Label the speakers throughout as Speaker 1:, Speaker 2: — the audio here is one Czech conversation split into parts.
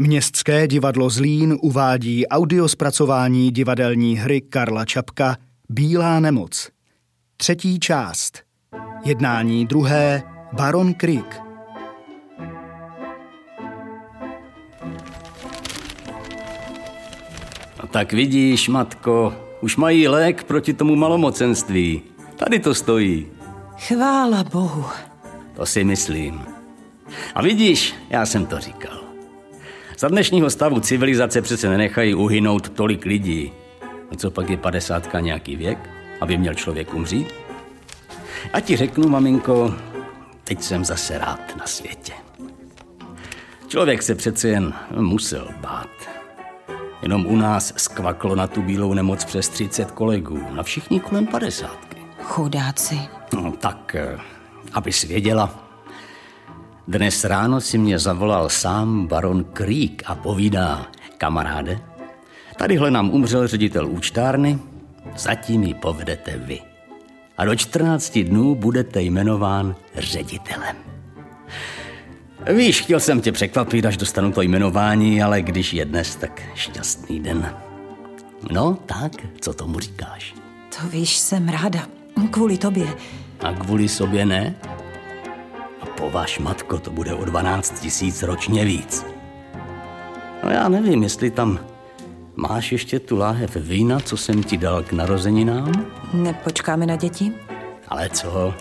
Speaker 1: Městské divadlo Zlín uvádí audiospracování divadelní hry Karla Čapka Bílá nemoc. Třetí část. Jednání druhé Baron Creek.
Speaker 2: No tak vidíš, matko, už mají lék proti tomu malomocenství. Tady to stojí.
Speaker 3: Chvála Bohu.
Speaker 2: To si myslím. A vidíš, já jsem to říkal. Za dnešního stavu civilizace přece nenechají uhynout tolik lidí. A co pak je padesátka nějaký věk, aby měl člověk umřít? A ti řeknu, maminko, teď jsem zase rád na světě. Člověk se přece jen musel bát. Jenom u nás skvaklo na tu bílou nemoc přes 30 kolegů, na všichni kolem padesátky.
Speaker 3: Chudáci.
Speaker 2: No tak, eh, aby věděla, dnes ráno si mě zavolal sám baron Creek a povídá, kamaráde, tadyhle nám umřel ředitel účtárny, zatím ji povedete vy. A do 14 dnů budete jmenován ředitelem. Víš, chtěl jsem tě překvapit, až dostanu to jmenování, ale když je dnes, tak šťastný den. No, tak, co tomu říkáš?
Speaker 3: To víš, jsem ráda. Kvůli tobě.
Speaker 2: A kvůli sobě ne? Po vaš matko, to bude o 12 tisíc ročně víc. No já nevím, jestli tam máš ještě tu láhev vína, co jsem ti dal k narozeninám?
Speaker 3: Nepočkáme na děti?
Speaker 2: Ale co?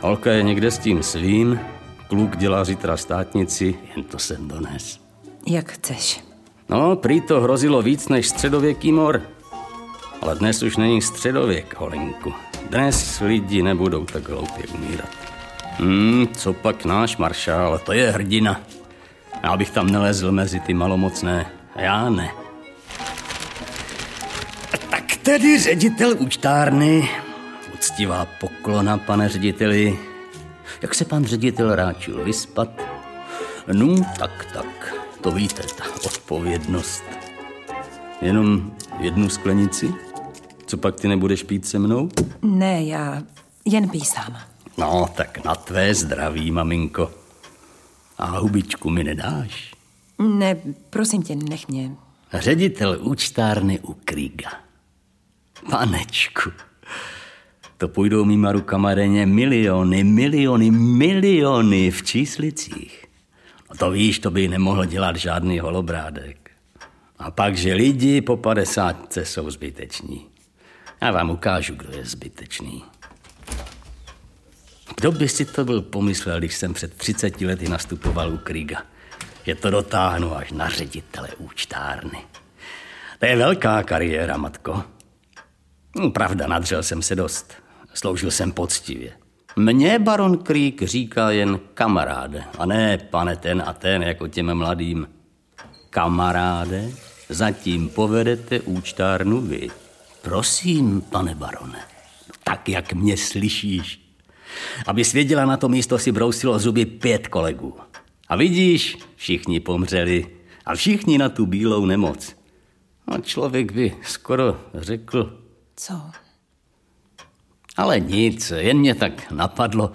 Speaker 2: Holka je někde s tím svým, kluk dělá zítra státnici, jen to jsem dones.
Speaker 3: Jak chceš.
Speaker 2: No, prý to hrozilo víc než středověký mor. Ale dnes už není středověk, Holenku. Dnes lidi nebudou tak hloupě umírat. Hmm, co pak náš maršál, to je hrdina. Já bych tam nelezl mezi ty malomocné. Já ne. Tak tedy ředitel účtárny. Uctivá poklona, pane řediteli. Jak se pan ředitel ráčil vyspat? No, tak, tak. To víte, ta odpovědnost. Jenom jednu sklenici? Co pak ty nebudeš pít se mnou?
Speaker 3: Ne, já jen písám.
Speaker 2: No, tak na tvé zdraví, maminko. A hubičku mi nedáš?
Speaker 3: Ne, prosím tě, nech mě.
Speaker 2: Ředitel účtárny u Kriga. Panečku, to půjdou mýma rukama denně miliony, miliony, miliony v číslicích. No to víš, to by nemohl dělat žádný holobrádek. A pak, že lidi po padesátce jsou zbyteční. Já vám ukážu, kdo je zbytečný. Kdo by si to byl pomyslel, když jsem před 30 lety nastupoval u Kriga, že to dotáhnu až na ředitele účtárny. To je velká kariéra, matko. No, pravda, nadřel jsem se dost. Sloužil jsem poctivě. Mně baron Krík říká jen kamaráde, a ne pane ten a ten, jako těm mladým. Kamaráde, zatím povedete účtárnu vy. Prosím, pane barone, tak jak mě slyšíš. Aby svěděla na to místo si brousilo zuby pět kolegů. A vidíš, všichni pomřeli a všichni na tu bílou nemoc. A člověk by skoro řekl...
Speaker 3: Co?
Speaker 2: Ale nic, jen mě tak napadlo.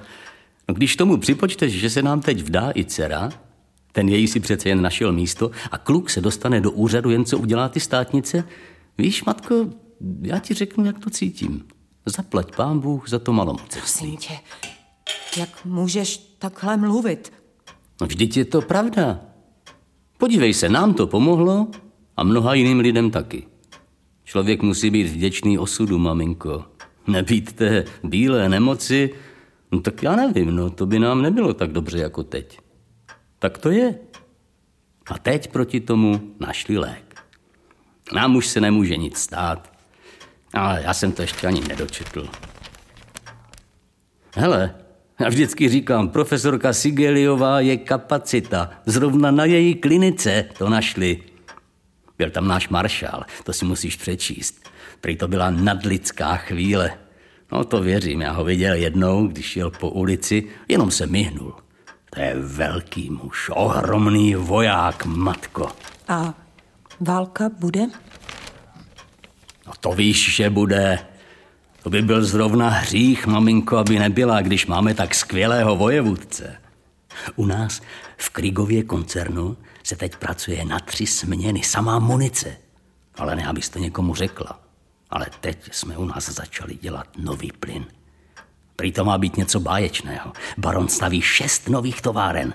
Speaker 2: No, když tomu připočteš, že se nám teď vdá i dcera, ten její si přece jen našel místo a kluk se dostane do úřadu, jen co udělá ty státnice, víš, matko, já ti řeknu, jak to cítím. Zaplať pán Bůh za to malomoceství.
Speaker 3: Prosím tě, jak můžeš takhle mluvit?
Speaker 2: No vždyť je to pravda. Podívej se, nám to pomohlo a mnoha jiným lidem taky. Člověk musí být vděčný osudu, maminko. Nebýt té bílé nemoci, no tak já nevím, no to by nám nebylo tak dobře jako teď. Tak to je. A teď proti tomu našli lék. Nám už se nemůže nic stát. Ale já jsem to ještě ani nedočetl. Hele, já vždycky říkám, profesorka Sigeliová je kapacita. Zrovna na její klinice to našli. Byl tam náš maršál, to si musíš přečíst. Prý to byla nadlidská chvíle. No to věřím, já ho viděl jednou, když jel po ulici, jenom se myhnul. To je velký muž, ohromný voják, matko.
Speaker 3: A válka bude?
Speaker 2: No to víš, že bude. To by byl zrovna hřích, maminko, aby nebyla, když máme tak skvělého vojevůdce. U nás v Krigově koncernu se teď pracuje na tři směny, samá munice. Ale ne, abys to někomu řekla. Ale teď jsme u nás začali dělat nový plyn. Prý to má být něco báječného. Baron staví šest nových továren.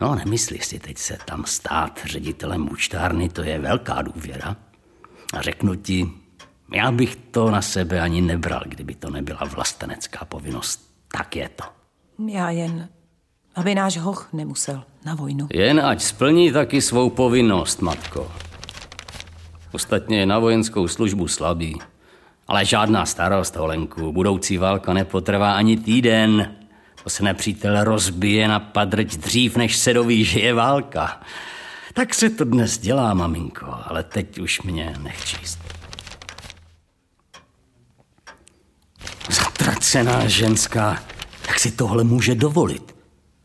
Speaker 2: No, nemyslíš si teď se tam stát ředitelem účtárny, to je velká důvěra. A řeknu ti, já bych to na sebe ani nebral, kdyby to nebyla vlastenecká povinnost. Tak je to.
Speaker 3: Já jen, aby náš hoch nemusel na vojnu.
Speaker 2: Jen ať splní taky svou povinnost, matko. Ostatně je na vojenskou službu slabý. Ale žádná starost, Holenku. Budoucí válka nepotrvá ani týden. To se nepřítel rozbije na padrť dřív, než se doví, že je válka. Tak se to dnes dělá, maminko, ale teď už mě nechčíst. Zatracená ženská, jak si tohle může dovolit?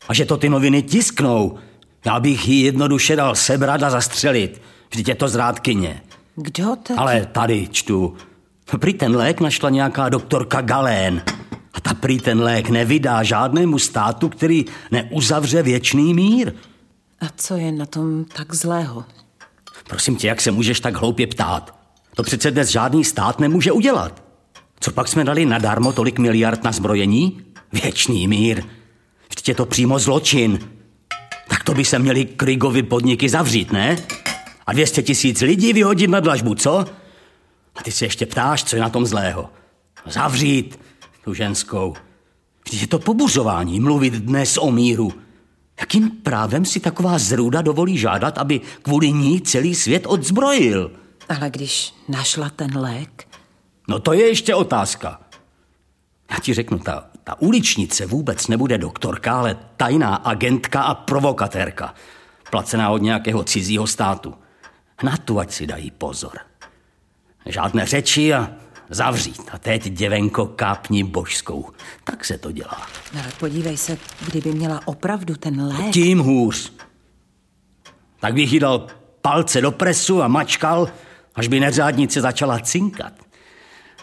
Speaker 2: A že to ty noviny tisknou, já bych ji jednoduše dal sebrat a zastřelit. Vždyť je to zrádkyně.
Speaker 3: Kdo to?
Speaker 2: Ale tady čtu. Prý ten lék našla nějaká doktorka Galén. A ta prý ten lék nevydá žádnému státu, který neuzavře věčný mír.
Speaker 3: A co je na tom tak zlého?
Speaker 2: Prosím tě, jak se můžeš tak hloupě ptát? To přece dnes žádný stát nemůže udělat. Co pak jsme dali nadarmo tolik miliard na zbrojení? Věčný mír. Vždyť je to přímo zločin. Tak to by se měli Krigovi podniky zavřít, ne? A 200 tisíc lidí vyhodit na dlažbu, co? A ty se ještě ptáš, co je na tom zlého. Zavřít tu ženskou. Vždyť je to pobuřování mluvit dnes o míru. Jakým právem si taková zrůda dovolí žádat, aby kvůli ní celý svět odzbrojil?
Speaker 3: Ale když našla ten lék,
Speaker 2: No to je ještě otázka. Já ti řeknu, ta, ta uličnice vůbec nebude doktorka, ale tajná agentka a provokatérka. Placená od nějakého cizího státu. Na tu ať si dají pozor. Žádné řeči a zavřít. A teď děvenko kápni božskou. Tak se to dělá.
Speaker 3: ale podívej se, kdyby měla opravdu ten lék.
Speaker 2: Tím hůř. Tak bych jí dal palce do presu a mačkal, až by neřádnice začala cinkat.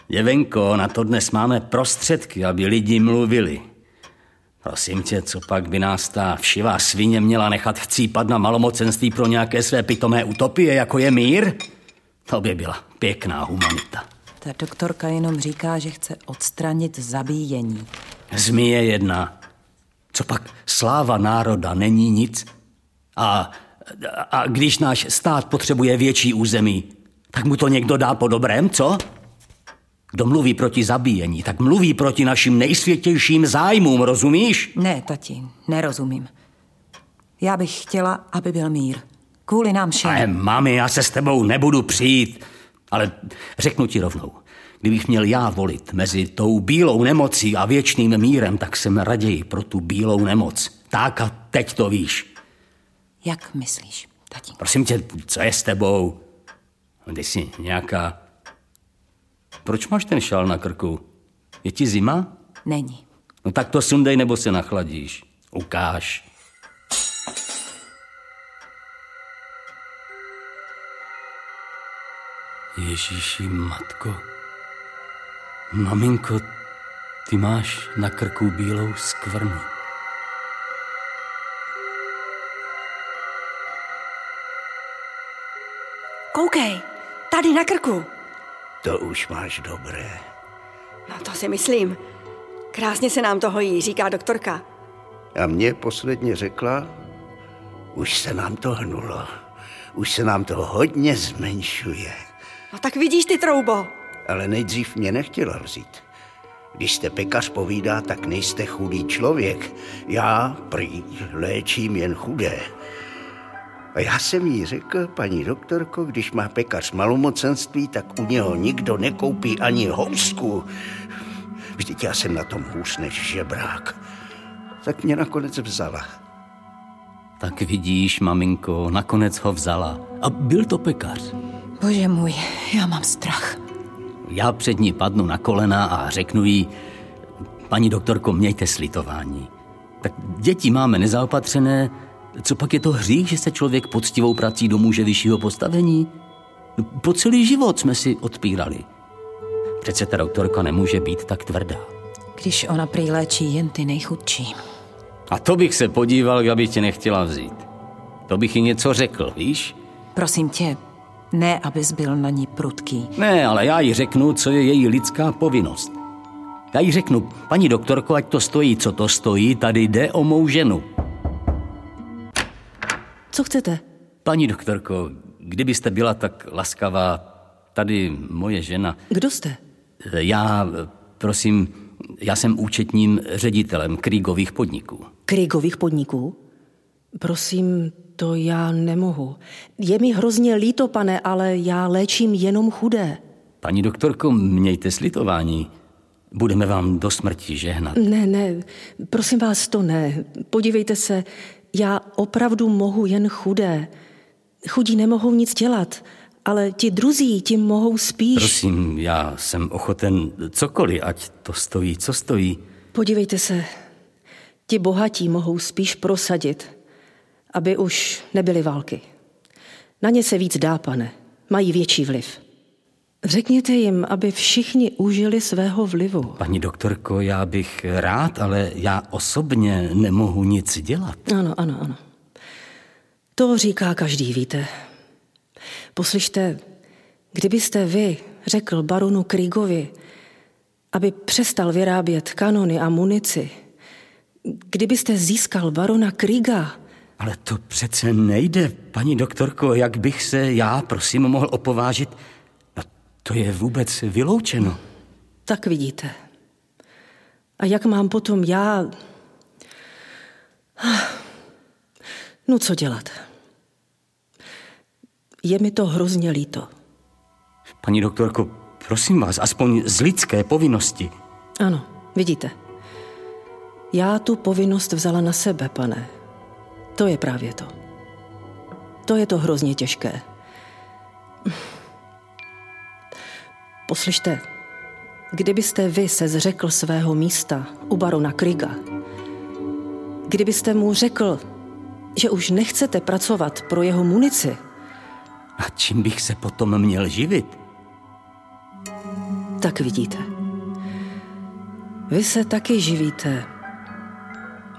Speaker 2: Děvenko, na to dnes máme prostředky, aby lidi mluvili. Prosím tě, co pak by nás ta všivá svině měla nechat chcípat na malomocenství pro nějaké své pitomé utopie, jako je mír? To by byla pěkná humanita.
Speaker 3: Ta doktorka jenom říká, že chce odstranit zabíjení.
Speaker 2: Zmije jedna. Co pak sláva národa není nic? A, a když náš stát potřebuje větší území, tak mu to někdo dá po dobrém, co? Kdo mluví proti zabíjení, tak mluví proti našim nejsvětějším zájmům, rozumíš?
Speaker 3: Ne, tati, nerozumím. Já bych chtěla, aby byl mír. Kvůli nám všem.
Speaker 2: Ale mami, já se s tebou nebudu přijít. Ale řeknu ti rovnou, kdybych měl já volit mezi tou bílou nemocí a věčným mírem, tak jsem raději pro tu bílou nemoc. Tak a teď to víš.
Speaker 3: Jak myslíš, tati?
Speaker 2: Prosím tě, co je s tebou? Ty jsi nějaká... Proč máš ten šál na krku? Je ti zima?
Speaker 3: Není.
Speaker 2: No tak to sundej, nebo se nachladíš. Ukáž. Ježíši, matko. Maminko, ty máš na krku bílou skvrnu.
Speaker 4: Koukej, tady na krku.
Speaker 5: To už máš dobré.
Speaker 4: No to si myslím. Krásně se nám to hojí, říká doktorka.
Speaker 5: A mě posledně řekla, už se nám to hnulo. Už se nám to hodně zmenšuje.
Speaker 4: No tak vidíš ty troubo.
Speaker 5: Ale nejdřív mě nechtěla vzít. Když jste pekař povídá, tak nejste chudý člověk. Já prý léčím jen chudé. A já jsem jí řekl, paní doktorko, když má pekař malomocenství, tak u něho nikdo nekoupí ani housku. Vždyť já jsem na tom hůř než žebrák. Tak mě nakonec vzala.
Speaker 2: Tak vidíš, maminko, nakonec ho vzala. A byl to pekař.
Speaker 3: Bože můj, já mám strach.
Speaker 2: Já před ní padnu na kolena a řeknu jí, paní doktorko, mějte slitování. Tak děti máme nezaopatřené, co pak je to hřích, že se člověk poctivou prací domůže vyššího postavení? Po celý život jsme si odpírali. Přece ta doktorka nemůže být tak tvrdá.
Speaker 3: Když ona prý léčí jen ty nejchudší.
Speaker 2: A to bych se podíval, aby tě nechtěla vzít. To bych jí něco řekl, víš?
Speaker 3: Prosím tě, ne, abys byl na ní prudký.
Speaker 2: Ne, ale já jí řeknu, co je její lidská povinnost. Já jí řeknu, paní doktorko, ať to stojí, co to stojí, tady jde o mou ženu.
Speaker 6: Co chcete?
Speaker 2: Paní doktorko, kdybyste byla tak laskavá, tady moje žena.
Speaker 6: Kdo jste?
Speaker 2: Já, prosím, já jsem účetním ředitelem Krýgových podniků.
Speaker 6: Krýgových podniků? Prosím, to já nemohu. Je mi hrozně líto, pane, ale já léčím jenom chudé.
Speaker 2: Paní doktorko, mějte slitování. Budeme vám do smrti žehnat.
Speaker 6: Ne, ne, prosím vás, to ne. Podívejte se, já opravdu mohu jen chudé. Chudí nemohou nic dělat, ale ti druzí tím mohou spíš.
Speaker 2: Prosím, já jsem ochoten cokoliv, ať to stojí, co stojí.
Speaker 6: Podívejte se, ti bohatí mohou spíš prosadit, aby už nebyly války. Na ně se víc dá, pane. Mají větší vliv. Řekněte jim, aby všichni užili svého vlivu.
Speaker 2: Paní doktorko, já bych rád, ale já osobně nemohu nic dělat.
Speaker 6: Ano, ano, ano. To říká každý, víte. Poslyšte, kdybyste vy řekl baronu Kriegovi, aby přestal vyrábět kanony a munici, kdybyste získal barona Kriega,
Speaker 2: ale to přece nejde, paní doktorko, jak bych se já, prosím, mohl opovážit. To je vůbec vyloučeno.
Speaker 6: Tak vidíte. A jak mám potom já... No co dělat? Je mi to hrozně líto.
Speaker 2: Paní doktorko, prosím vás, aspoň z lidské povinnosti.
Speaker 6: Ano, vidíte. Já tu povinnost vzala na sebe, pane. To je právě to. To je to hrozně těžké. Poslyšte, kdybyste vy se zřekl svého místa u barona Kriga, kdybyste mu řekl, že už nechcete pracovat pro jeho munici,
Speaker 2: a čím bych se potom měl živit?
Speaker 6: Tak vidíte. Vy se taky živíte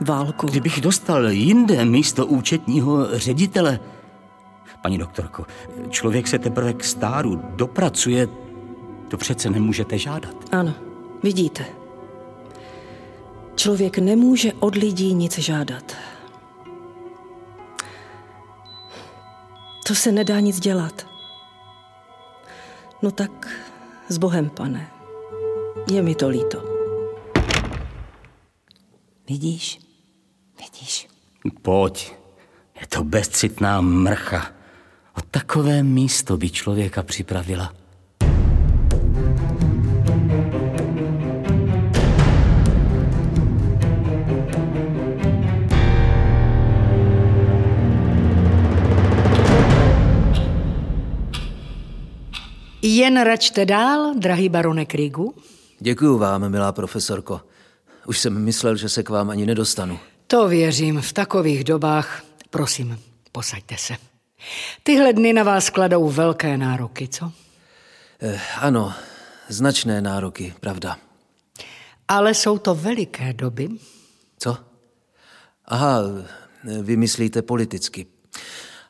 Speaker 6: válku.
Speaker 2: Kdybych dostal jinde místo účetního ředitele. Paní doktorko, člověk se teprve k stáru dopracuje, to přece nemůžete žádat.
Speaker 6: Ano, vidíte. Člověk nemůže od lidí nic žádat. To se nedá nic dělat. No tak s Bohem, pane. Je mi to líto.
Speaker 3: Vidíš? Vidíš?
Speaker 2: Pojď. Je to bezcitná mrcha. O takové místo by člověka připravila.
Speaker 7: Jen račte dál, drahý barone Krigu.
Speaker 8: Děkuji vám, milá profesorko. Už jsem myslel, že se k vám ani nedostanu.
Speaker 7: To věřím, v takových dobách. Prosím, posaďte se. Tyhle dny na vás kladou velké nároky, co?
Speaker 8: Eh, ano, značné nároky, pravda.
Speaker 7: Ale jsou to veliké doby.
Speaker 8: Co? Aha, vy myslíte politicky.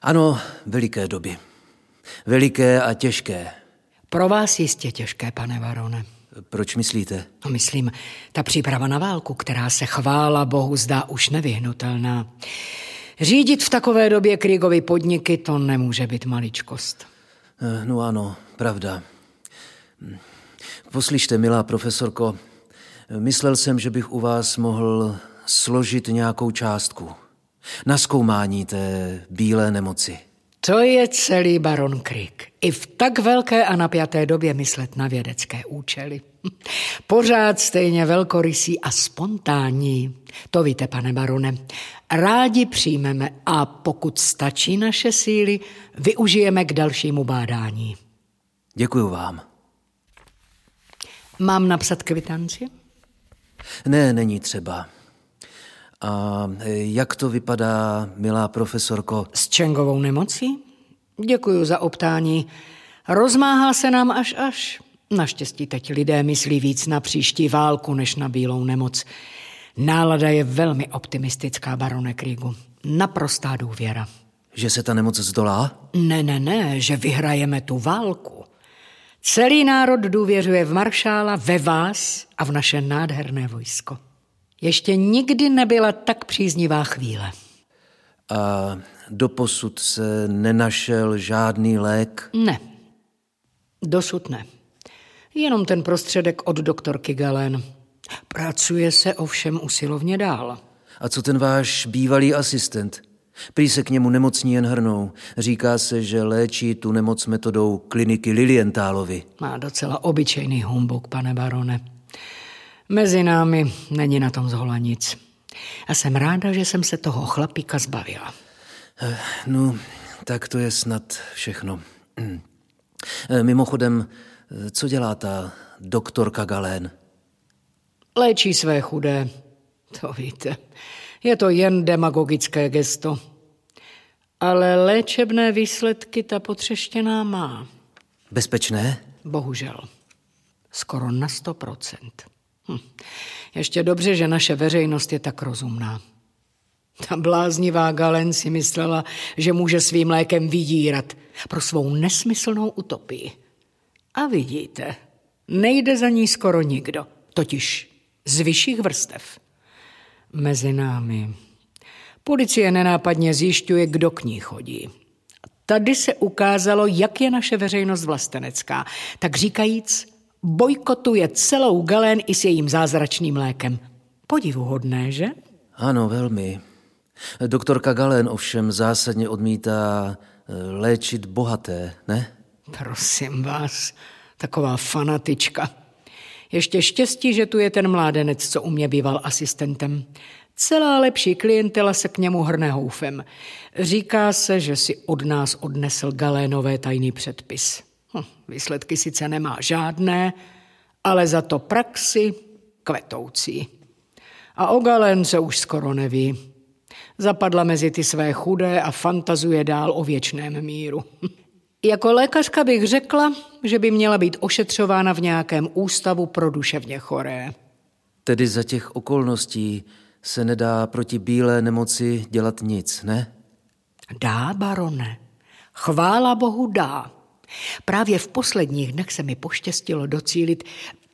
Speaker 8: Ano, veliké doby. Veliké a těžké.
Speaker 7: Pro vás jistě těžké, pane Varone.
Speaker 8: Proč myslíte?
Speaker 7: No, myslím, ta příprava na válku, která se chvála Bohu zdá už nevyhnutelná. Řídit v takové době Kriegovy podniky, to nemůže být maličkost.
Speaker 8: Eh, no ano, pravda. Poslyšte, milá profesorko, myslel jsem, že bych u vás mohl složit nějakou částku. Na zkoumání té bílé nemoci.
Speaker 7: To je celý baron Krieg. I v tak velké a napjaté době myslet na vědecké účely. Pořád stejně velkorysý a spontánní. To víte, pane barone. Rádi přijmeme a pokud stačí naše síly, využijeme k dalšímu bádání.
Speaker 8: Děkuju vám.
Speaker 7: Mám napsat kvitanci?
Speaker 8: Ne, není třeba. A jak to vypadá, milá profesorko?
Speaker 7: S Čengovou nemocí? Děkuji za optání. Rozmáhá se nám až až. Naštěstí teď lidé myslí víc na příští válku, než na bílou nemoc. Nálada je velmi optimistická, barone Kriegu. Naprostá důvěra.
Speaker 8: Že se ta nemoc zdolá?
Speaker 7: Ne, ne, ne, že vyhrajeme tu válku. Celý národ důvěřuje v maršála, ve vás a v naše nádherné vojsko. Ještě nikdy nebyla tak příznivá chvíle.
Speaker 8: A doposud se nenašel žádný lék?
Speaker 7: Ne. Dosud ne. Jenom ten prostředek od doktorky Galen. Pracuje se ovšem usilovně dál.
Speaker 8: A co ten váš bývalý asistent? Prý se k němu nemocní jen hrnou. Říká se, že léčí tu nemoc metodou kliniky Lilientálovi.
Speaker 7: Má docela obyčejný humbuk, pane barone. Mezi námi není na tom zhola nic. A jsem ráda, že jsem se toho chlapíka zbavila.
Speaker 8: Eh, no, tak to je snad všechno. Eh, mimochodem, eh, co dělá ta doktorka Galén?
Speaker 7: Léčí své chudé. To víte. Je to jen demagogické gesto. Ale léčebné výsledky ta potřeštěná má.
Speaker 8: Bezpečné?
Speaker 7: Bohužel. Skoro na sto procent. Hm. Ještě dobře, že naše veřejnost je tak rozumná. Ta bláznivá Galen si myslela, že může svým lékem vydírat pro svou nesmyslnou utopii. A vidíte, nejde za ní skoro nikdo, totiž z vyšších vrstev. Mezi námi. Policie nenápadně zjišťuje, kdo k ní chodí. Tady se ukázalo, jak je naše veřejnost vlastenecká. Tak říkajíc, bojkotuje celou Galén i s jejím zázračným lékem. Podivuhodné, že?
Speaker 8: Ano, velmi. Doktorka Galen ovšem zásadně odmítá eh, léčit bohaté, ne?
Speaker 7: Prosím vás, taková fanatička. Ještě štěstí, že tu je ten mládenec, co u mě býval asistentem. Celá lepší klientela se k němu hrne houfem. Říká se, že si od nás odnesl Galénové tajný předpis. Hm, výsledky sice nemá žádné, ale za to praxi kvetoucí. A o Galén se už skoro neví. Zapadla mezi ty své chudé a fantazuje dál o věčném míru. Jako lékařka bych řekla, že by měla být ošetřována v nějakém ústavu pro duševně choré.
Speaker 8: Tedy za těch okolností se nedá proti bílé nemoci dělat nic, ne?
Speaker 7: Dá, barone. Chvála Bohu dá. Právě v posledních dnech se mi poštěstilo docílit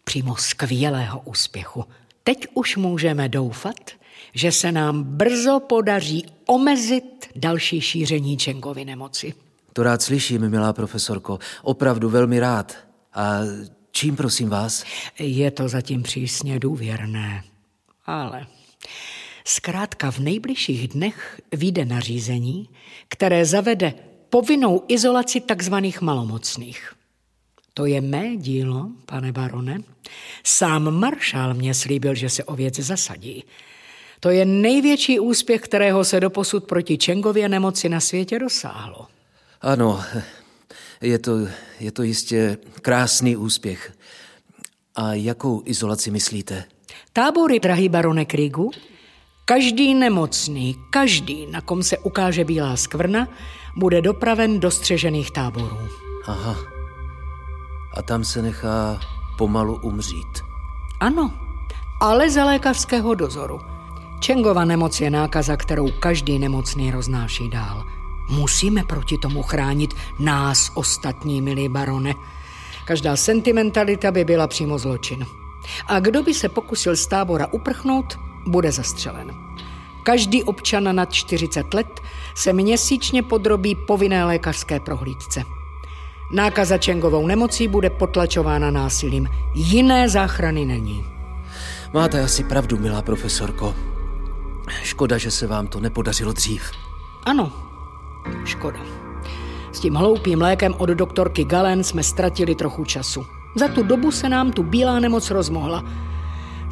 Speaker 7: přímo skvělého úspěchu. Teď už můžeme doufat, že se nám brzo podaří omezit další šíření Čengovy nemoci.
Speaker 8: To rád slyším, milá profesorko. Opravdu velmi rád. A čím prosím vás?
Speaker 7: Je to zatím přísně důvěrné. Ale zkrátka v nejbližších dnech vyjde nařízení, které zavede povinnou izolaci takzvaných malomocných. To je mé dílo, pane barone. Sám maršál mě slíbil, že se o věc zasadí. To je největší úspěch, kterého se doposud proti Čengově nemoci na světě dosáhlo.
Speaker 8: Ano, je to, je to jistě krásný úspěch. A jakou izolaci myslíte?
Speaker 7: Tábory, drahý barone Krigu, každý nemocný, každý, na kom se ukáže bílá skvrna, bude dopraven do střežených táborů.
Speaker 8: Aha. A tam se nechá pomalu umřít.
Speaker 7: Ano, ale za lékařského dozoru. Čengova nemoc je nákaza, kterou každý nemocný roznáší dál. Musíme proti tomu chránit nás ostatní, milí barone. Každá sentimentalita by byla přímo zločin. A kdo by se pokusil z tábora uprchnout, bude zastřelen. Každý občan nad 40 let se měsíčně podrobí povinné lékařské prohlídce. Nákaza Čengovou nemocí bude potlačována násilím. Jiné záchrany není.
Speaker 8: Máte asi pravdu, milá profesorko. Škoda, že se vám to nepodařilo dřív.
Speaker 7: Ano, škoda. S tím hloupým lékem od doktorky Galen jsme ztratili trochu času. Za tu dobu se nám tu bílá nemoc rozmohla.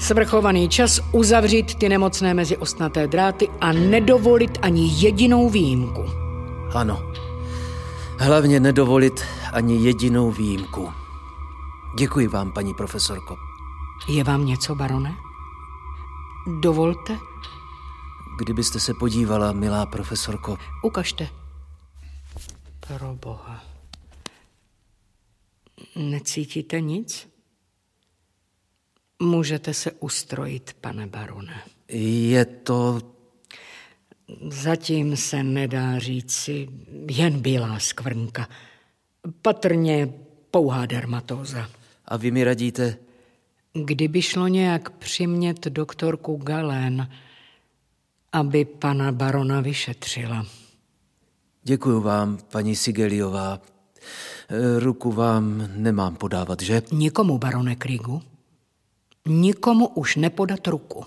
Speaker 7: Svrchovaný čas uzavřít ty nemocné mezi ostnaté dráty a nedovolit ani jedinou výjimku.
Speaker 8: Ano. Hlavně nedovolit ani jedinou výjimku. Děkuji vám, paní profesorko.
Speaker 7: Je vám něco, barone? Dovolte?
Speaker 8: Kdybyste se podívala, milá profesorko.
Speaker 7: Ukažte. Pro boha. Necítíte nic? Můžete se ustrojit, pane barone.
Speaker 8: Je to...
Speaker 7: Zatím se nedá říci jen bílá skvrnka. Patrně pouhá dermatóza.
Speaker 8: A vy mi radíte?
Speaker 7: Kdyby šlo nějak přimět doktorku Galen, aby pana barona vyšetřila.
Speaker 8: Děkuji vám, paní Sigeliová. Ruku vám nemám podávat, že?
Speaker 7: Nikomu, barone Krigu. Nikomu už nepodat ruku.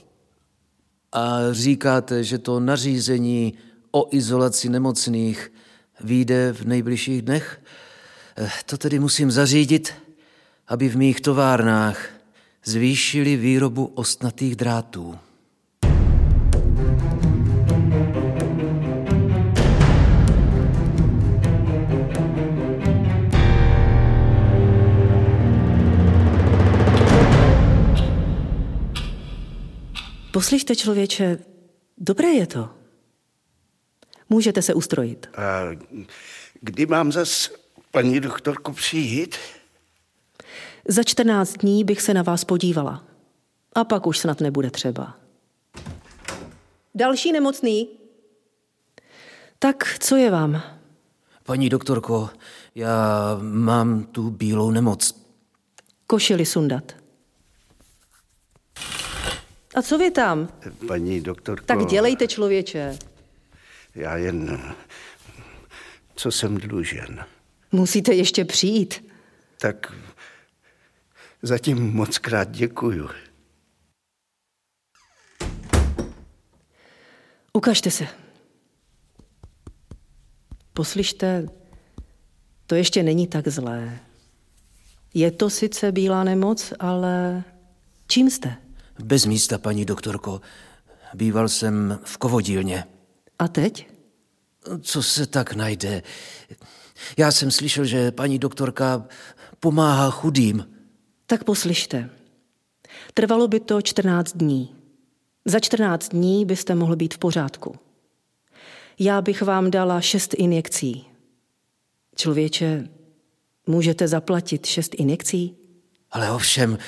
Speaker 8: A říkáte, že to nařízení o izolaci nemocných vyjde v nejbližších dnech? Eh, to tedy musím zařídit, aby v mých továrnách zvýšili výrobu ostnatých drátů.
Speaker 6: Poslyšte, člověče, dobré je to. Můžete se ustrojit.
Speaker 5: A kdy mám zas, paní doktorku, přijít?
Speaker 6: Za 14 dní bych se na vás podívala. A pak už snad nebude třeba. Další nemocný? Tak, co je vám?
Speaker 8: Paní doktorko, já mám tu bílou nemoc.
Speaker 6: Košili sundat. A co vy tam?
Speaker 5: Paní doktorko...
Speaker 6: Tak dělejte, člověče.
Speaker 5: Já jen... Co jsem dlužen?
Speaker 6: Musíte ještě přijít.
Speaker 5: Tak zatím moc krát děkuju.
Speaker 6: Ukažte se. Poslyšte, to ještě není tak zlé. Je to sice bílá nemoc, ale čím jste?
Speaker 8: Bez místa, paní doktorko. Býval jsem v kovodílně.
Speaker 6: A teď?
Speaker 8: Co se tak najde? Já jsem slyšel, že paní doktorka pomáhá chudým.
Speaker 6: Tak poslyšte. Trvalo by to 14 dní. Za 14 dní byste mohl být v pořádku. Já bych vám dala šest injekcí. Člověče, můžete zaplatit šest injekcí?
Speaker 8: Ale ovšem,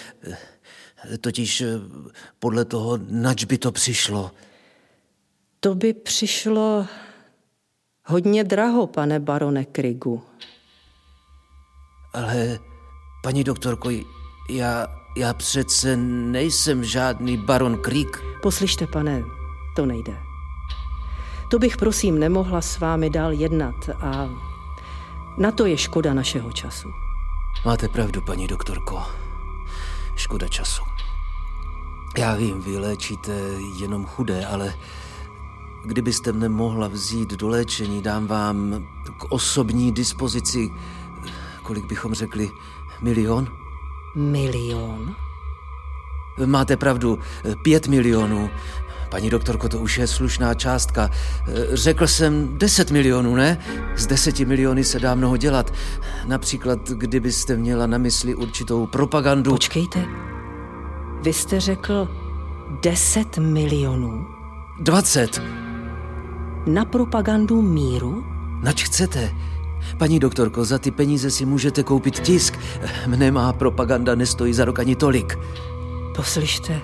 Speaker 8: totiž podle toho, nač by to přišlo.
Speaker 6: To by přišlo hodně draho, pane barone Krigu.
Speaker 8: Ale, paní doktorko, já, já přece nejsem žádný baron Krieg.
Speaker 6: Poslyšte, pane, to nejde. To bych prosím nemohla s vámi dál jednat a na to je škoda našeho času.
Speaker 8: Máte pravdu, paní doktorko. Škoda času. Já vím, vy léčíte jenom chudé, ale kdybyste mne mohla vzít do léčení, dám vám k osobní dispozici, kolik bychom řekli, milion?
Speaker 6: Milion?
Speaker 8: Máte pravdu, pět milionů. Paní doktorko, to už je slušná částka. Řekl jsem 10 milionů, ne? Z deseti miliony se dá mnoho dělat. Například, kdybyste měla na mysli určitou propagandu.
Speaker 6: Počkejte, vy jste řekl 10 milionů?
Speaker 8: 20.
Speaker 6: Na propagandu míru?
Speaker 8: Nač chcete? Paní doktorko, za ty peníze si můžete koupit tisk. Mne má propaganda nestojí za rok ani tolik.
Speaker 6: Poslyšte,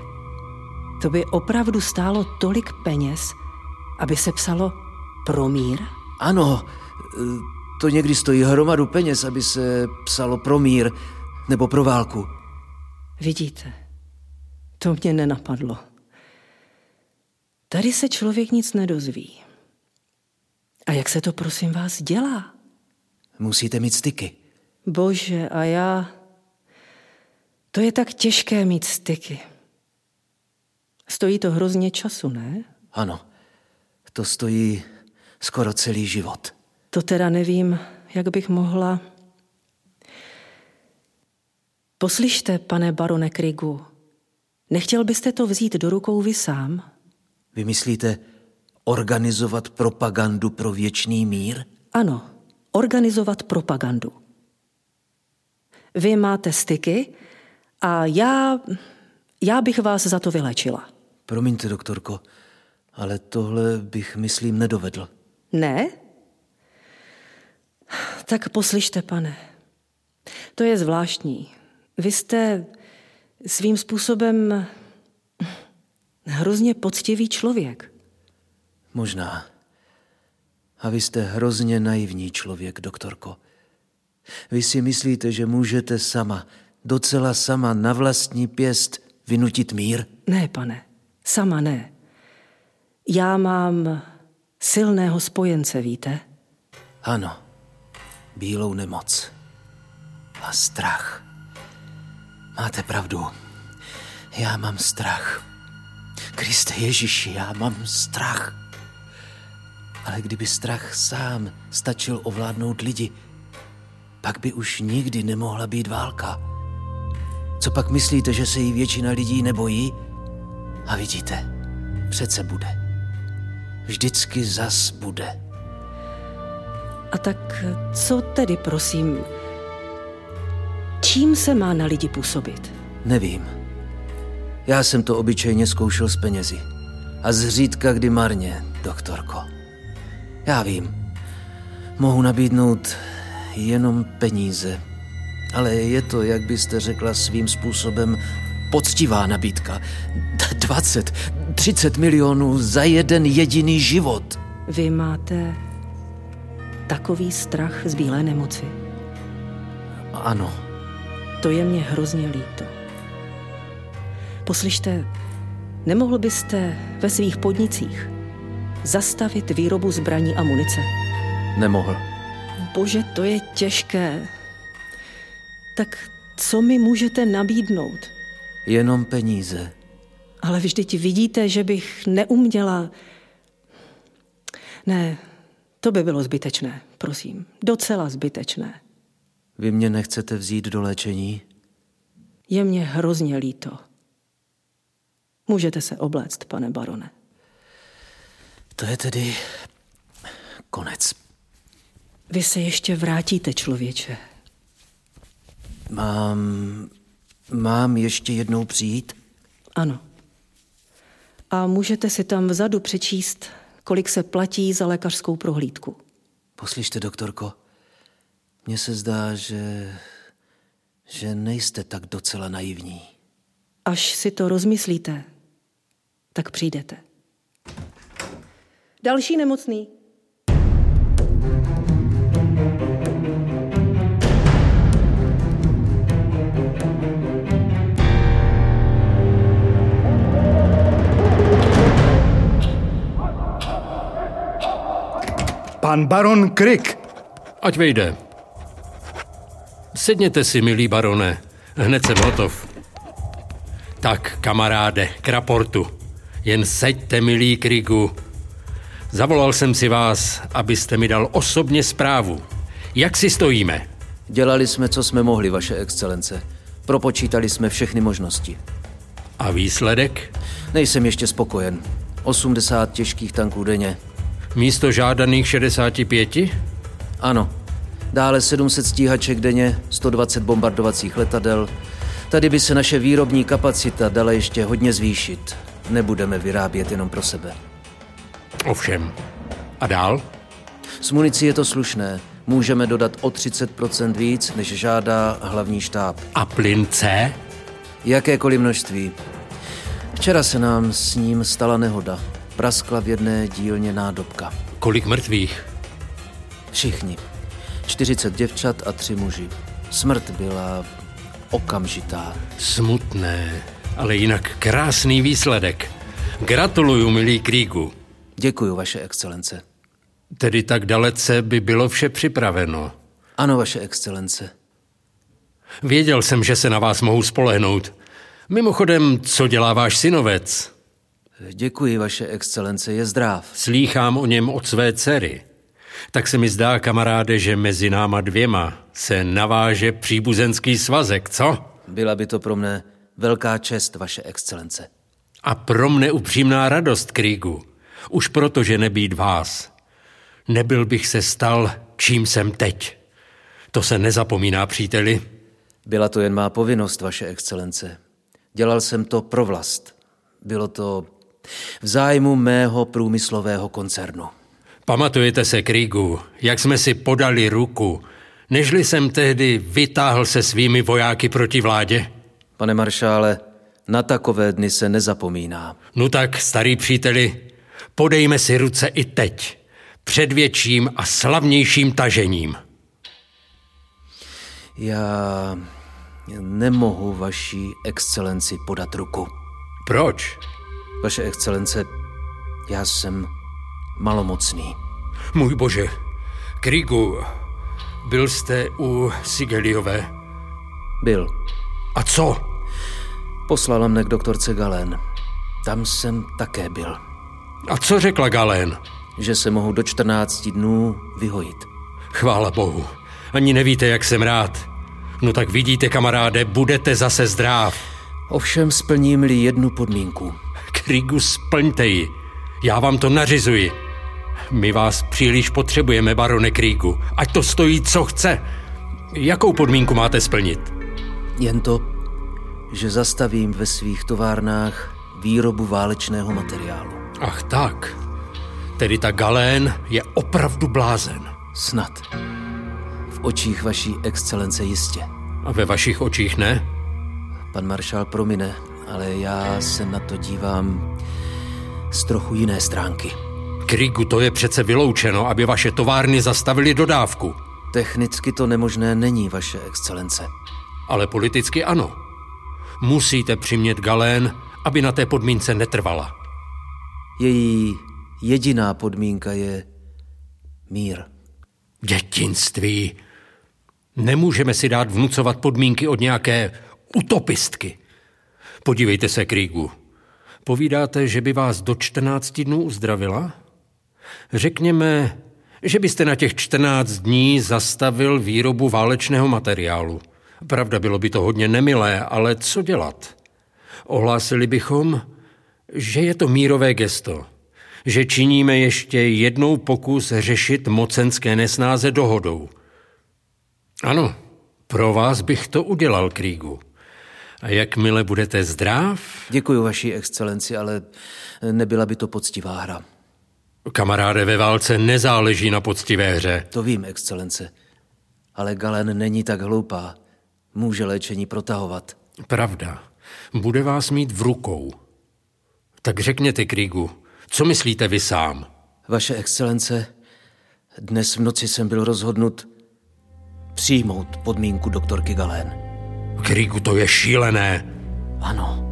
Speaker 6: to by opravdu stálo tolik peněz, aby se psalo pro mír?
Speaker 8: Ano, to někdy stojí hromadu peněz, aby se psalo pro mír nebo pro válku.
Speaker 6: Vidíte, to mě nenapadlo. Tady se člověk nic nedozví. A jak se to, prosím vás, dělá?
Speaker 8: Musíte mít styky.
Speaker 6: Bože, a já... To je tak těžké mít styky. Stojí to hrozně času, ne?
Speaker 8: Ano, to stojí skoro celý život.
Speaker 6: To teda nevím, jak bych mohla... Poslyšte, pane barone Krigu, nechtěl byste to vzít do rukou vy sám?
Speaker 8: Vy myslíte organizovat propagandu pro věčný mír?
Speaker 6: Ano, organizovat propagandu. Vy máte styky a já, já bych vás za to vylečila.
Speaker 8: Promiňte, doktorko, ale tohle bych, myslím, nedovedl.
Speaker 6: Ne? Tak poslyšte, pane. To je zvláštní. Vy jste svým způsobem hrozně poctivý člověk.
Speaker 8: Možná. A vy jste hrozně naivní člověk, doktorko. Vy si myslíte, že můžete sama, docela sama na vlastní pěst vynutit mír?
Speaker 6: Ne, pane, sama ne. Já mám silného spojence, víte?
Speaker 8: Ano, bílou nemoc a strach. Máte pravdu. Já mám strach. Kriste Ježíši, já mám strach. Ale kdyby strach sám stačil ovládnout lidi, pak by už nikdy nemohla být válka. Co pak myslíte, že se jí většina lidí nebojí? A vidíte, přece bude. Vždycky zas bude.
Speaker 6: A tak co tedy, prosím, čím se má na lidi působit?
Speaker 8: Nevím. Já jsem to obyčejně zkoušel s penězi. A zřídka kdy marně, doktorko. Já vím. Mohu nabídnout jenom peníze. Ale je to, jak byste řekla svým způsobem, poctivá nabídka. 20, 30 milionů za jeden jediný život.
Speaker 6: Vy máte takový strach z bílé nemoci.
Speaker 8: Ano.
Speaker 6: To je mě hrozně líto. Poslyšte, nemohl byste ve svých podnicích zastavit výrobu zbraní a munice?
Speaker 8: Nemohl.
Speaker 6: Bože, to je těžké. Tak co mi můžete nabídnout?
Speaker 8: Jenom peníze.
Speaker 6: Ale vždyť vidíte, že bych neuměla. Ne, to by bylo zbytečné, prosím. Docela zbytečné.
Speaker 8: Vy mě nechcete vzít do léčení?
Speaker 6: Je mě hrozně líto. Můžete se obléct, pane barone.
Speaker 8: To je tedy konec.
Speaker 6: Vy se ještě vrátíte, člověče.
Speaker 8: Mám... Mám ještě jednou přijít?
Speaker 6: Ano. A můžete si tam vzadu přečíst, kolik se platí za lékařskou prohlídku.
Speaker 8: Poslyšte, doktorko, mně se zdá, že... že nejste tak docela naivní.
Speaker 6: Až si to rozmyslíte, tak přijdete. Další nemocný.
Speaker 1: Pan baron Krik.
Speaker 9: Ať vejde. Sedněte si, milý barone. Hned jsem hotov. Tak, kamaráde, k raportu. Jen seďte, milý Krigu. Zavolal jsem si vás, abyste mi dal osobně zprávu. Jak si stojíme?
Speaker 8: Dělali jsme, co jsme mohli, vaše excelence. Propočítali jsme všechny možnosti.
Speaker 9: A výsledek?
Speaker 8: Nejsem ještě spokojen. 80 těžkých tanků denně.
Speaker 9: Místo žádaných 65?
Speaker 8: Ano. Dále 700 stíhaček denně, 120 bombardovacích letadel. Tady by se naše výrobní kapacita dala ještě hodně zvýšit. Nebudeme vyrábět jenom pro sebe.
Speaker 9: Ovšem. A dál?
Speaker 8: S municí je to slušné. Můžeme dodat o 30% víc, než žádá hlavní štáb.
Speaker 9: A plyn C?
Speaker 8: Jakékoliv množství. Včera se nám s ním stala nehoda. Praskla v jedné dílně nádobka.
Speaker 9: Kolik mrtvých?
Speaker 8: Všichni. 40 děvčat a tři muži. Smrt byla okamžitá.
Speaker 9: Smutné, ale jinak krásný výsledek. Gratuluju, milý Krígu.
Speaker 8: Děkuji, vaše excelence.
Speaker 9: Tedy tak dalece by bylo vše připraveno.
Speaker 8: Ano, vaše excelence.
Speaker 9: Věděl jsem, že se na vás mohu spolehnout. Mimochodem, co dělá váš synovec?
Speaker 8: Děkuji, vaše excelence, je zdrav.
Speaker 9: Slýchám o něm od své dcery. Tak se mi zdá, kamaráde, že mezi náma dvěma se naváže příbuzenský svazek, co?
Speaker 8: Byla by to pro mne velká čest, vaše excelence.
Speaker 9: A pro mne upřímná radost, Krígu. Už proto, že nebýt vás. Nebyl bych se stal, čím jsem teď. To se nezapomíná, příteli.
Speaker 8: Byla to jen má povinnost, vaše excelence. Dělal jsem to pro vlast. Bylo to v zájmu mého průmyslového koncernu.
Speaker 9: Pamatujete se, Krígu, jak jsme si podali ruku, nežli jsem tehdy vytáhl se svými vojáky proti vládě?
Speaker 8: Pane maršále, na takové dny se nezapomíná.
Speaker 9: No tak, starý příteli, Podejme si ruce i teď, před větším a slavnějším tažením.
Speaker 8: Já nemohu vaší excelenci podat ruku.
Speaker 9: Proč?
Speaker 8: Vaše excelence, já jsem malomocný.
Speaker 9: Můj bože, Krigu, byl jste u Sigeliové?
Speaker 8: Byl.
Speaker 9: A co?
Speaker 8: Poslala mne k doktorce Galen. Tam jsem také byl.
Speaker 9: A co řekla Galen?
Speaker 8: Že se mohu do 14 dnů vyhojit.
Speaker 9: Chvála bohu. Ani nevíte, jak jsem rád. No tak vidíte, kamaráde, budete zase zdrav.
Speaker 8: Ovšem splním-li jednu podmínku.
Speaker 9: Krigu, splňte ji. Já vám to nařizuji. My vás příliš potřebujeme, barone Krigu. Ať to stojí, co chce. Jakou podmínku máte splnit?
Speaker 8: Jen to, že zastavím ve svých továrnách výrobu válečného materiálu.
Speaker 9: Ach tak. Tedy ta galén je opravdu blázen.
Speaker 8: Snad. V očích vaší excelence jistě.
Speaker 9: A ve vašich očích ne?
Speaker 8: Pan maršál promine, ale já se na to dívám z trochu jiné stránky.
Speaker 9: Krigu, to je přece vyloučeno, aby vaše továrny zastavily dodávku.
Speaker 8: Technicky to nemožné není, vaše excelence.
Speaker 9: Ale politicky ano. Musíte přimět Galén, aby na té podmínce netrvala.
Speaker 8: Její jediná podmínka je mír.
Speaker 9: Dětinství. Nemůžeme si dát vnucovat podmínky od nějaké utopistky. Podívejte se, Krigu. Povídáte, že by vás do 14 dnů uzdravila? Řekněme, že byste na těch 14 dní zastavil výrobu válečného materiálu. Pravda, bylo by to hodně nemilé, ale co dělat? Ohlásili bychom, že je to mírové gesto, že činíme ještě jednou pokus řešit mocenské nesnáze dohodou. Ano, pro vás bych to udělal, Krígu. A jakmile budete zdrav?
Speaker 8: Děkuji, vaší excelenci, ale nebyla by to poctivá hra.
Speaker 9: Kamaráde, ve válce nezáleží na poctivé hře.
Speaker 8: To vím, excelence. Ale Galen není tak hloupá. Může léčení protahovat.
Speaker 9: Pravda. Bude vás mít v rukou. Tak řekněte, Krigu, co myslíte vy sám?
Speaker 8: Vaše excelence, dnes v noci jsem byl rozhodnut přijmout podmínku doktorky Galén.
Speaker 9: Krigu, to je šílené.
Speaker 8: Ano.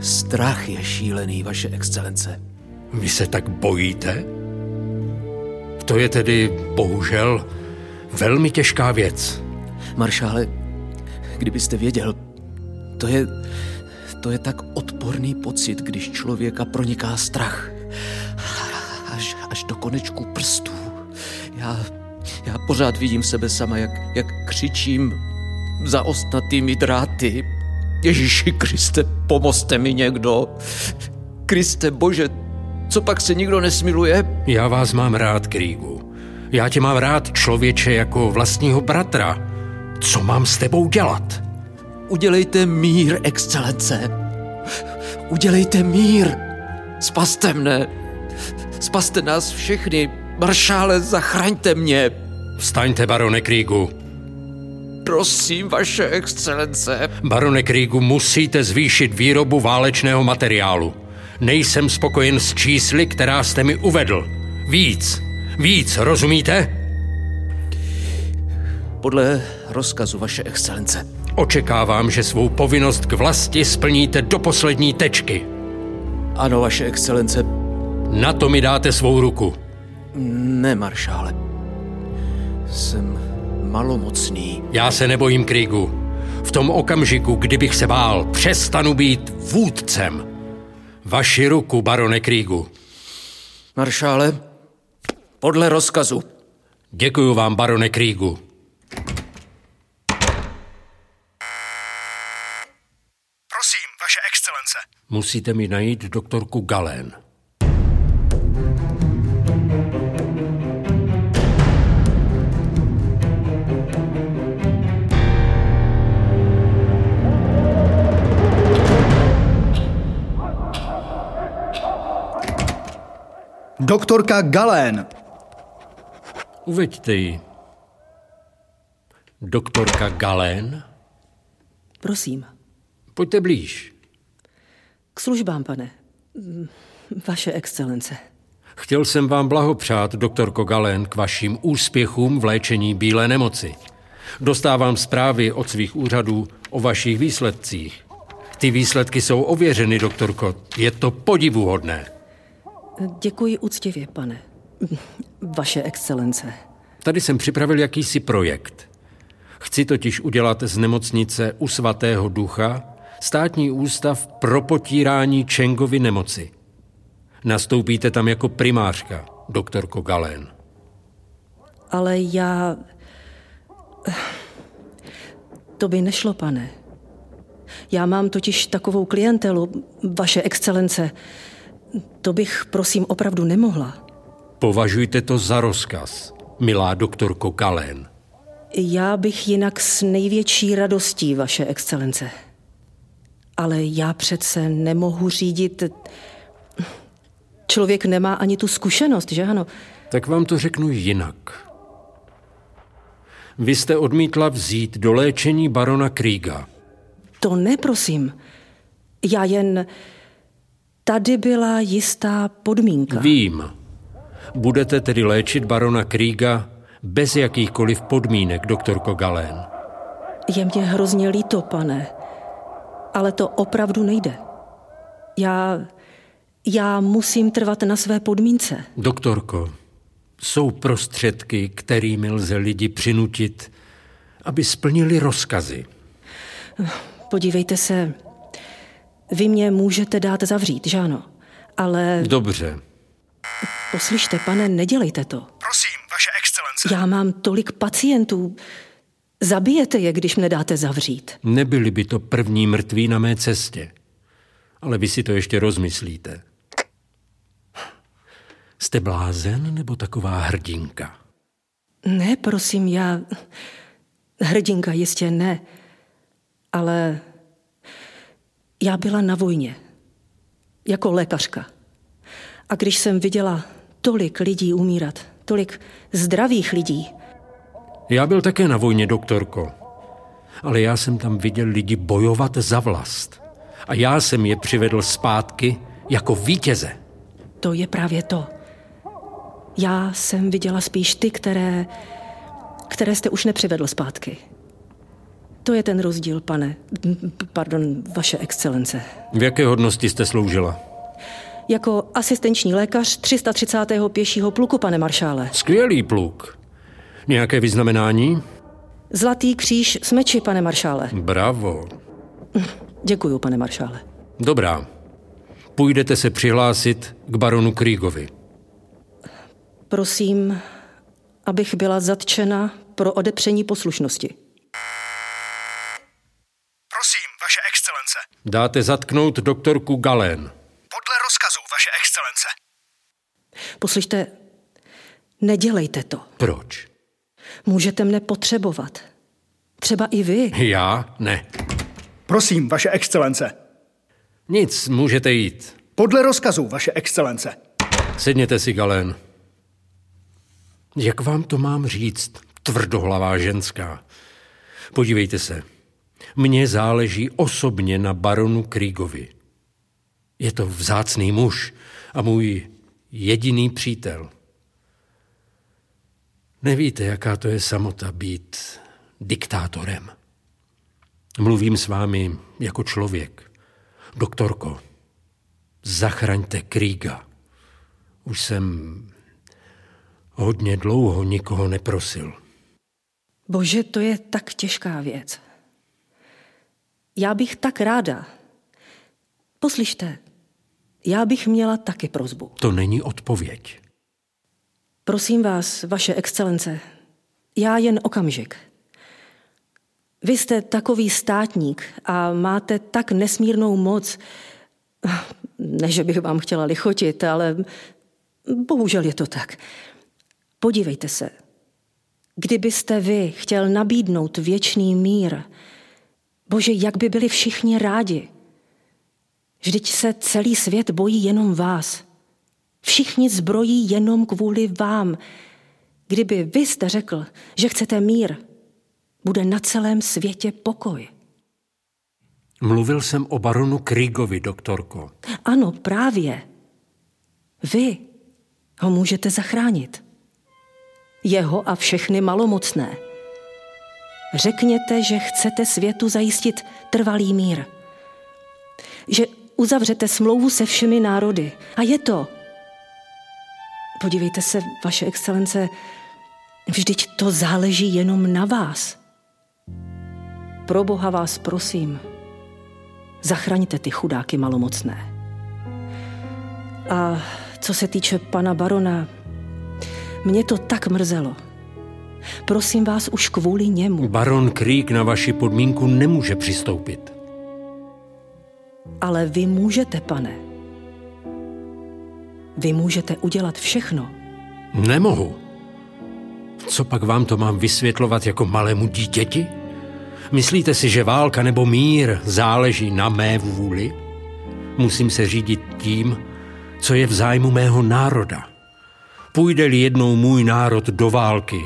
Speaker 8: Strach je šílený, vaše excelence.
Speaker 9: Vy se tak bojíte? To je tedy, bohužel, velmi těžká věc.
Speaker 8: Maršále, kdybyste věděl, to je, to je tak odporný pocit, když člověka proniká strach. Až, až do konečku prstů. Já, já pořád vidím sebe sama, jak, jak křičím za ostnatými dráty. Ježíši Kriste, pomozte mi někdo. Kriste Bože, co pak se nikdo nesmiluje?
Speaker 9: Já vás mám rád, Krígu. Já tě mám rád, člověče, jako vlastního bratra. Co mám s tebou dělat?
Speaker 8: Udělejte mír, excelence. Udělejte mír. Spaste mne. Spaste nás všechny. Maršále, zachraňte mě.
Speaker 9: Vstaňte, barone Krígu.
Speaker 8: Prosím, vaše excelence.
Speaker 9: Barone Krígu, musíte zvýšit výrobu válečného materiálu. Nejsem spokojen s čísly, která jste mi uvedl. Víc, víc, rozumíte?
Speaker 8: Podle rozkazu vaše excelence.
Speaker 9: Očekávám, že svou povinnost k vlasti splníte do poslední tečky.
Speaker 8: Ano, vaše excelence.
Speaker 9: Na to mi dáte svou ruku.
Speaker 8: Ne, maršále. Jsem malomocný.
Speaker 9: Já se nebojím Krigu. V tom okamžiku, kdybych se bál, přestanu být vůdcem. Vaši ruku, barone Krigu.
Speaker 8: Maršále, podle rozkazu.
Speaker 9: Děkuju vám, barone Krigu.
Speaker 1: Prosím, vaše excelence.
Speaker 9: Musíte mi najít doktorku Galén.
Speaker 1: Doktorka Galén.
Speaker 9: Uveďte ji. Doktorka Galén?
Speaker 6: Prosím.
Speaker 9: Pojďte blíž.
Speaker 6: K službám, pane. Vaše excelence.
Speaker 9: Chtěl jsem vám blahopřát, doktorko Galen, k vašim úspěchům v léčení bílé nemoci. Dostávám zprávy od svých úřadů o vašich výsledcích. Ty výsledky jsou ověřeny, doktorko. Je to podivuhodné.
Speaker 6: Děkuji úctivě, pane. Vaše excelence.
Speaker 9: Tady jsem připravil jakýsi projekt. Chci totiž udělat z nemocnice u svatého ducha státní ústav pro potírání Čengovy nemoci. Nastoupíte tam jako primářka, doktorko Galén.
Speaker 6: Ale já... To by nešlo, pane. Já mám totiž takovou klientelu, vaše excelence. To bych, prosím, opravdu nemohla.
Speaker 9: Považujte to za rozkaz, milá doktorko Galén.
Speaker 6: Já bych jinak s největší radostí, vaše excelence. Ale já přece nemohu řídit... Člověk nemá ani tu zkušenost, že ano?
Speaker 9: Tak vám to řeknu jinak. Vy jste odmítla vzít do léčení barona Kríga.
Speaker 6: To ne, prosím. Já jen... Tady byla jistá podmínka.
Speaker 9: Vím. Budete tedy léčit barona Kríga bez jakýchkoliv podmínek, doktorko Galén.
Speaker 6: Je mě hrozně líto, pane. Ale to opravdu nejde. Já... Já musím trvat na své podmínce.
Speaker 9: Doktorko, jsou prostředky, kterými lze lidi přinutit, aby splnili rozkazy.
Speaker 6: Podívejte se, vy mě můžete dát zavřít, že ano? Ale...
Speaker 9: Dobře.
Speaker 6: Poslyšte, pane, nedělejte to.
Speaker 1: Prosím, vaše excelence.
Speaker 6: Já mám tolik pacientů. Zabijete je, když mne dáte zavřít.
Speaker 9: Nebyli by to první mrtví na mé cestě. Ale vy si to ještě rozmyslíte. Jste blázen nebo taková hrdinka?
Speaker 6: Ne, prosím, já... Hrdinka jistě ne. Ale já byla na vojně. Jako lékařka. A když jsem viděla tolik lidí umírat, tolik zdravých lidí.
Speaker 9: Já byl také na vojně, doktorko. Ale já jsem tam viděl lidi bojovat za vlast. A já jsem je přivedl zpátky jako vítěze.
Speaker 6: To je právě to. Já jsem viděla spíš ty, které, které jste už nepřivedl zpátky. To je ten rozdíl, pane. Pardon, vaše excelence.
Speaker 9: V jaké hodnosti jste sloužila?
Speaker 6: Jako asistenční lékař 330. pěšího pluku, pane maršále.
Speaker 9: Skvělý pluk. Nějaké vyznamenání?
Speaker 6: Zlatý kříž s meči, pane maršále.
Speaker 9: Bravo.
Speaker 6: Děkuju, pane maršále.
Speaker 9: Dobrá. Půjdete se přihlásit k baronu Krígovi.
Speaker 6: Prosím, abych byla zatčena pro odepření poslušnosti.
Speaker 1: Prosím, vaše excelence.
Speaker 9: Dáte zatknout doktorku Galen.
Speaker 1: Podle rozkazu, vaše excelence.
Speaker 6: Poslyšte, nedělejte to.
Speaker 9: Proč?
Speaker 6: Můžete mne potřebovat. Třeba i vy.
Speaker 9: Já? Ne.
Speaker 1: Prosím, vaše excelence.
Speaker 9: Nic, můžete jít.
Speaker 1: Podle rozkazu, vaše excelence.
Speaker 9: Sedněte si, Galen. Jak vám to mám říct, tvrdohlavá ženská? Podívejte se. Mně záleží osobně na baronu Krígovi. Je to vzácný muž a můj jediný přítel. Nevíte, jaká to je samota být diktátorem. Mluvím s vámi jako člověk. Doktorko, zachraňte Kríga. Už jsem hodně dlouho nikoho neprosil.
Speaker 6: Bože, to je tak těžká věc. Já bych tak ráda. Poslyšte, já bych měla taky prozbu.
Speaker 9: To není odpověď.
Speaker 6: Prosím vás, vaše excelence, já jen okamžik. Vy jste takový státník a máte tak nesmírnou moc. Ne, že bych vám chtěla lichotit, ale bohužel je to tak. Podívejte se. Kdybyste vy chtěl nabídnout věčný mír, bože, jak by byli všichni rádi. Vždyť se celý svět bojí jenom vás. Všichni zbrojí jenom kvůli vám. Kdyby vy jste řekl, že chcete mír, bude na celém světě pokoj.
Speaker 9: Mluvil jsem o baronu Krígovi, doktorko.
Speaker 6: Ano, právě. Vy ho můžete zachránit. Jeho a všechny malomocné. Řekněte, že chcete světu zajistit trvalý mír. Že uzavřete smlouvu se všemi národy. A je to. Podívejte se, vaše excelence, vždyť to záleží jenom na vás. Pro Boha vás prosím, zachraňte ty chudáky malomocné. A co se týče pana barona, mě to tak mrzelo. Prosím vás už kvůli němu.
Speaker 9: Baron Creek na vaši podmínku nemůže přistoupit.
Speaker 6: Ale vy můžete, pane. Vy můžete udělat všechno.
Speaker 9: Nemohu. Co pak vám to mám vysvětlovat jako malému dítěti? Myslíte si, že válka nebo mír záleží na mé vůli? Musím se řídit tím, co je v zájmu mého národa. Půjde-li jednou můj národ do války,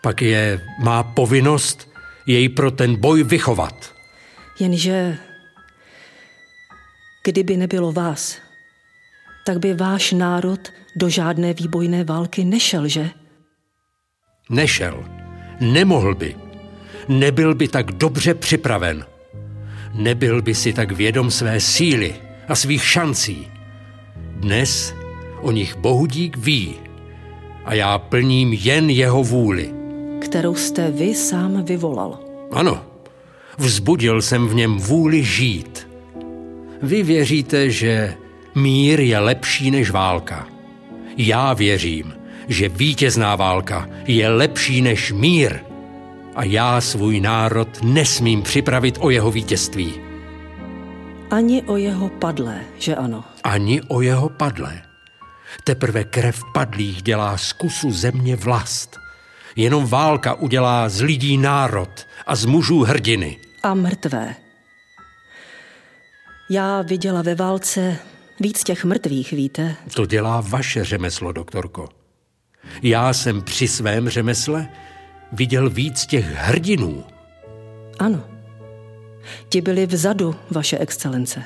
Speaker 9: pak je má povinnost jej pro ten boj vychovat.
Speaker 6: Jenže kdyby nebylo vás, tak by váš národ do žádné výbojné války nešel, že?
Speaker 9: Nešel. Nemohl by. Nebyl by tak dobře připraven. Nebyl by si tak vědom své síly a svých šancí. Dnes o nich Bohudík ví a já plním jen jeho vůli.
Speaker 6: Kterou jste vy sám vyvolal.
Speaker 9: Ano, vzbudil jsem v něm vůli žít. Vy věříte, že mír je lepší než válka. Já věřím, že vítězná válka je lepší než mír. A já svůj národ nesmím připravit o jeho vítězství.
Speaker 6: Ani o jeho padlé, že ano?
Speaker 9: Ani o jeho padlé. Teprve krev padlých dělá z kusu země vlast. Jenom válka udělá z lidí národ a z mužů hrdiny.
Speaker 6: A mrtvé. Já viděla ve válce víc těch mrtvých, víte?
Speaker 9: To dělá vaše řemeslo, doktorko. Já jsem při svém řemesle viděl víc těch hrdinů.
Speaker 6: Ano. Ti byli vzadu, vaše excelence.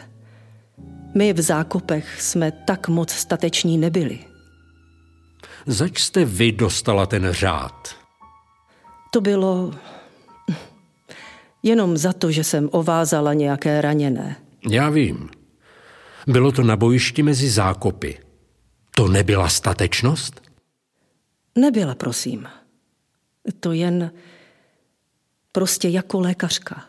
Speaker 6: My v zákopech jsme tak moc stateční nebyli.
Speaker 9: Zač jste vy dostala ten řád?
Speaker 6: To bylo jenom za to, že jsem ovázala nějaké raněné.
Speaker 9: Já vím. Bylo to na bojišti mezi zákopy. To nebyla statečnost?
Speaker 6: Nebyla, prosím. To jen prostě jako lékařka.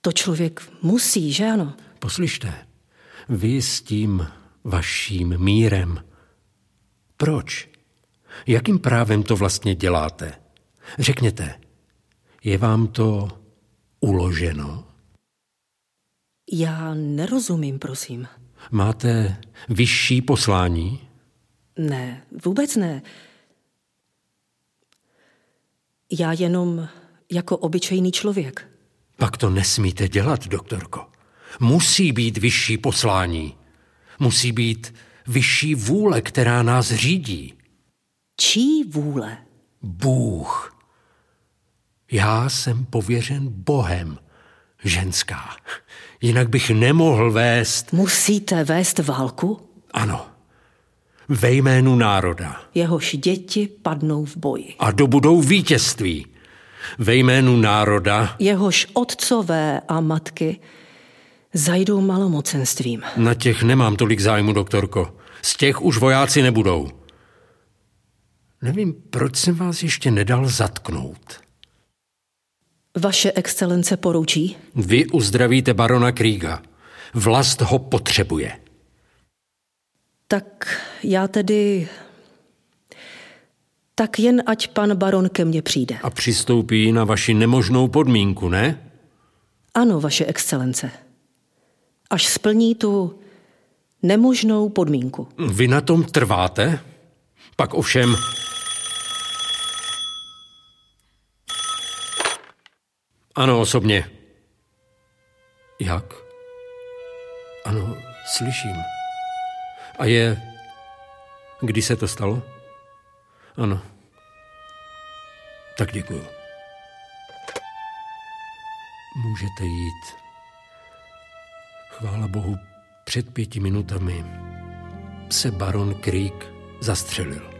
Speaker 6: To člověk musí, že ano?
Speaker 9: Poslyšte, vy s tím vaším mírem. Proč? Jakým právem to vlastně děláte? Řekněte, je vám to uloženo?
Speaker 6: Já nerozumím, prosím.
Speaker 9: Máte vyšší poslání?
Speaker 6: Ne, vůbec ne. Já jenom jako obyčejný člověk.
Speaker 9: Pak to nesmíte dělat, doktorko. Musí být vyšší poslání. Musí být vyšší vůle, která nás řídí.
Speaker 6: Čí vůle?
Speaker 9: Bůh. Já jsem pověřen Bohem, ženská. Jinak bych nemohl vést...
Speaker 6: Musíte vést válku?
Speaker 9: Ano. Ve jménu národa.
Speaker 6: Jehož děti padnou v boji.
Speaker 9: A dobudou vítězství. Ve jménu národa.
Speaker 6: Jehož otcové a matky zajdou malomocenstvím.
Speaker 9: Na těch nemám tolik zájmu, doktorko. Z těch už vojáci nebudou. Nevím, proč jsem vás ještě nedal zatknout.
Speaker 6: Vaše excelence poručí?
Speaker 9: Vy uzdravíte barona Kríga. Vlast ho potřebuje.
Speaker 6: Tak já tedy... Tak jen ať pan baron ke mně přijde.
Speaker 9: A přistoupí na vaši nemožnou podmínku, ne?
Speaker 6: Ano, vaše excelence. Až splní tu nemožnou podmínku.
Speaker 9: Vy na tom trváte? Pak ovšem... Ano, osobně. Jak? Ano, slyším. A je... Kdy se to stalo? Ano. Tak děkuju. Můžete jít. Chvála Bohu, před pěti minutami se baron Creek zastřelil.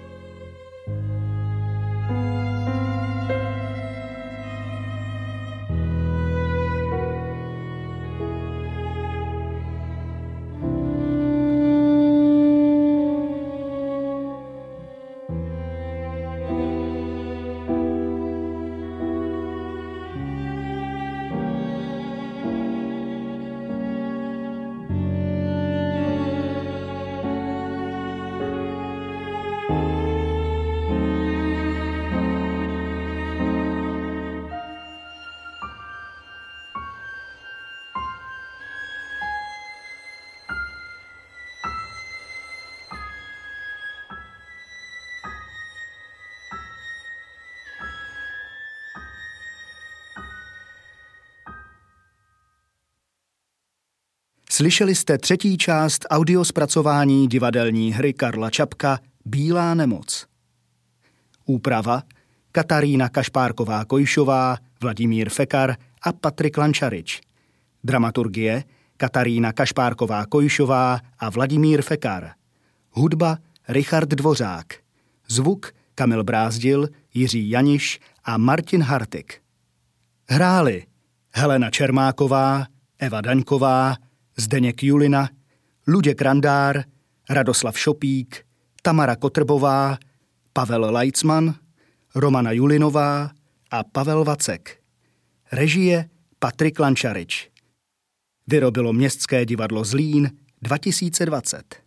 Speaker 1: Slyšeli jste třetí část audiospracování divadelní hry Karla Čapka Bílá nemoc. Úprava Katarína Kašpárková-Kojšová, Vladimír Fekar a Patrik Lančarič. Dramaturgie Katarína Kašpárková-Kojšová a Vladimír Fekar. Hudba Richard Dvořák. Zvuk Kamil Brázdil, Jiří Janiš a Martin Hartik. Hráli Helena Čermáková, Eva Daňková, Zdeněk Julina, Luděk Randár, Radoslav Šopík, Tamara Kotrbová, Pavel Leitzman, Romana Julinová a Pavel Vacek. Režie Patrik Lančarič. Vyrobilo Městské divadlo Zlín 2020.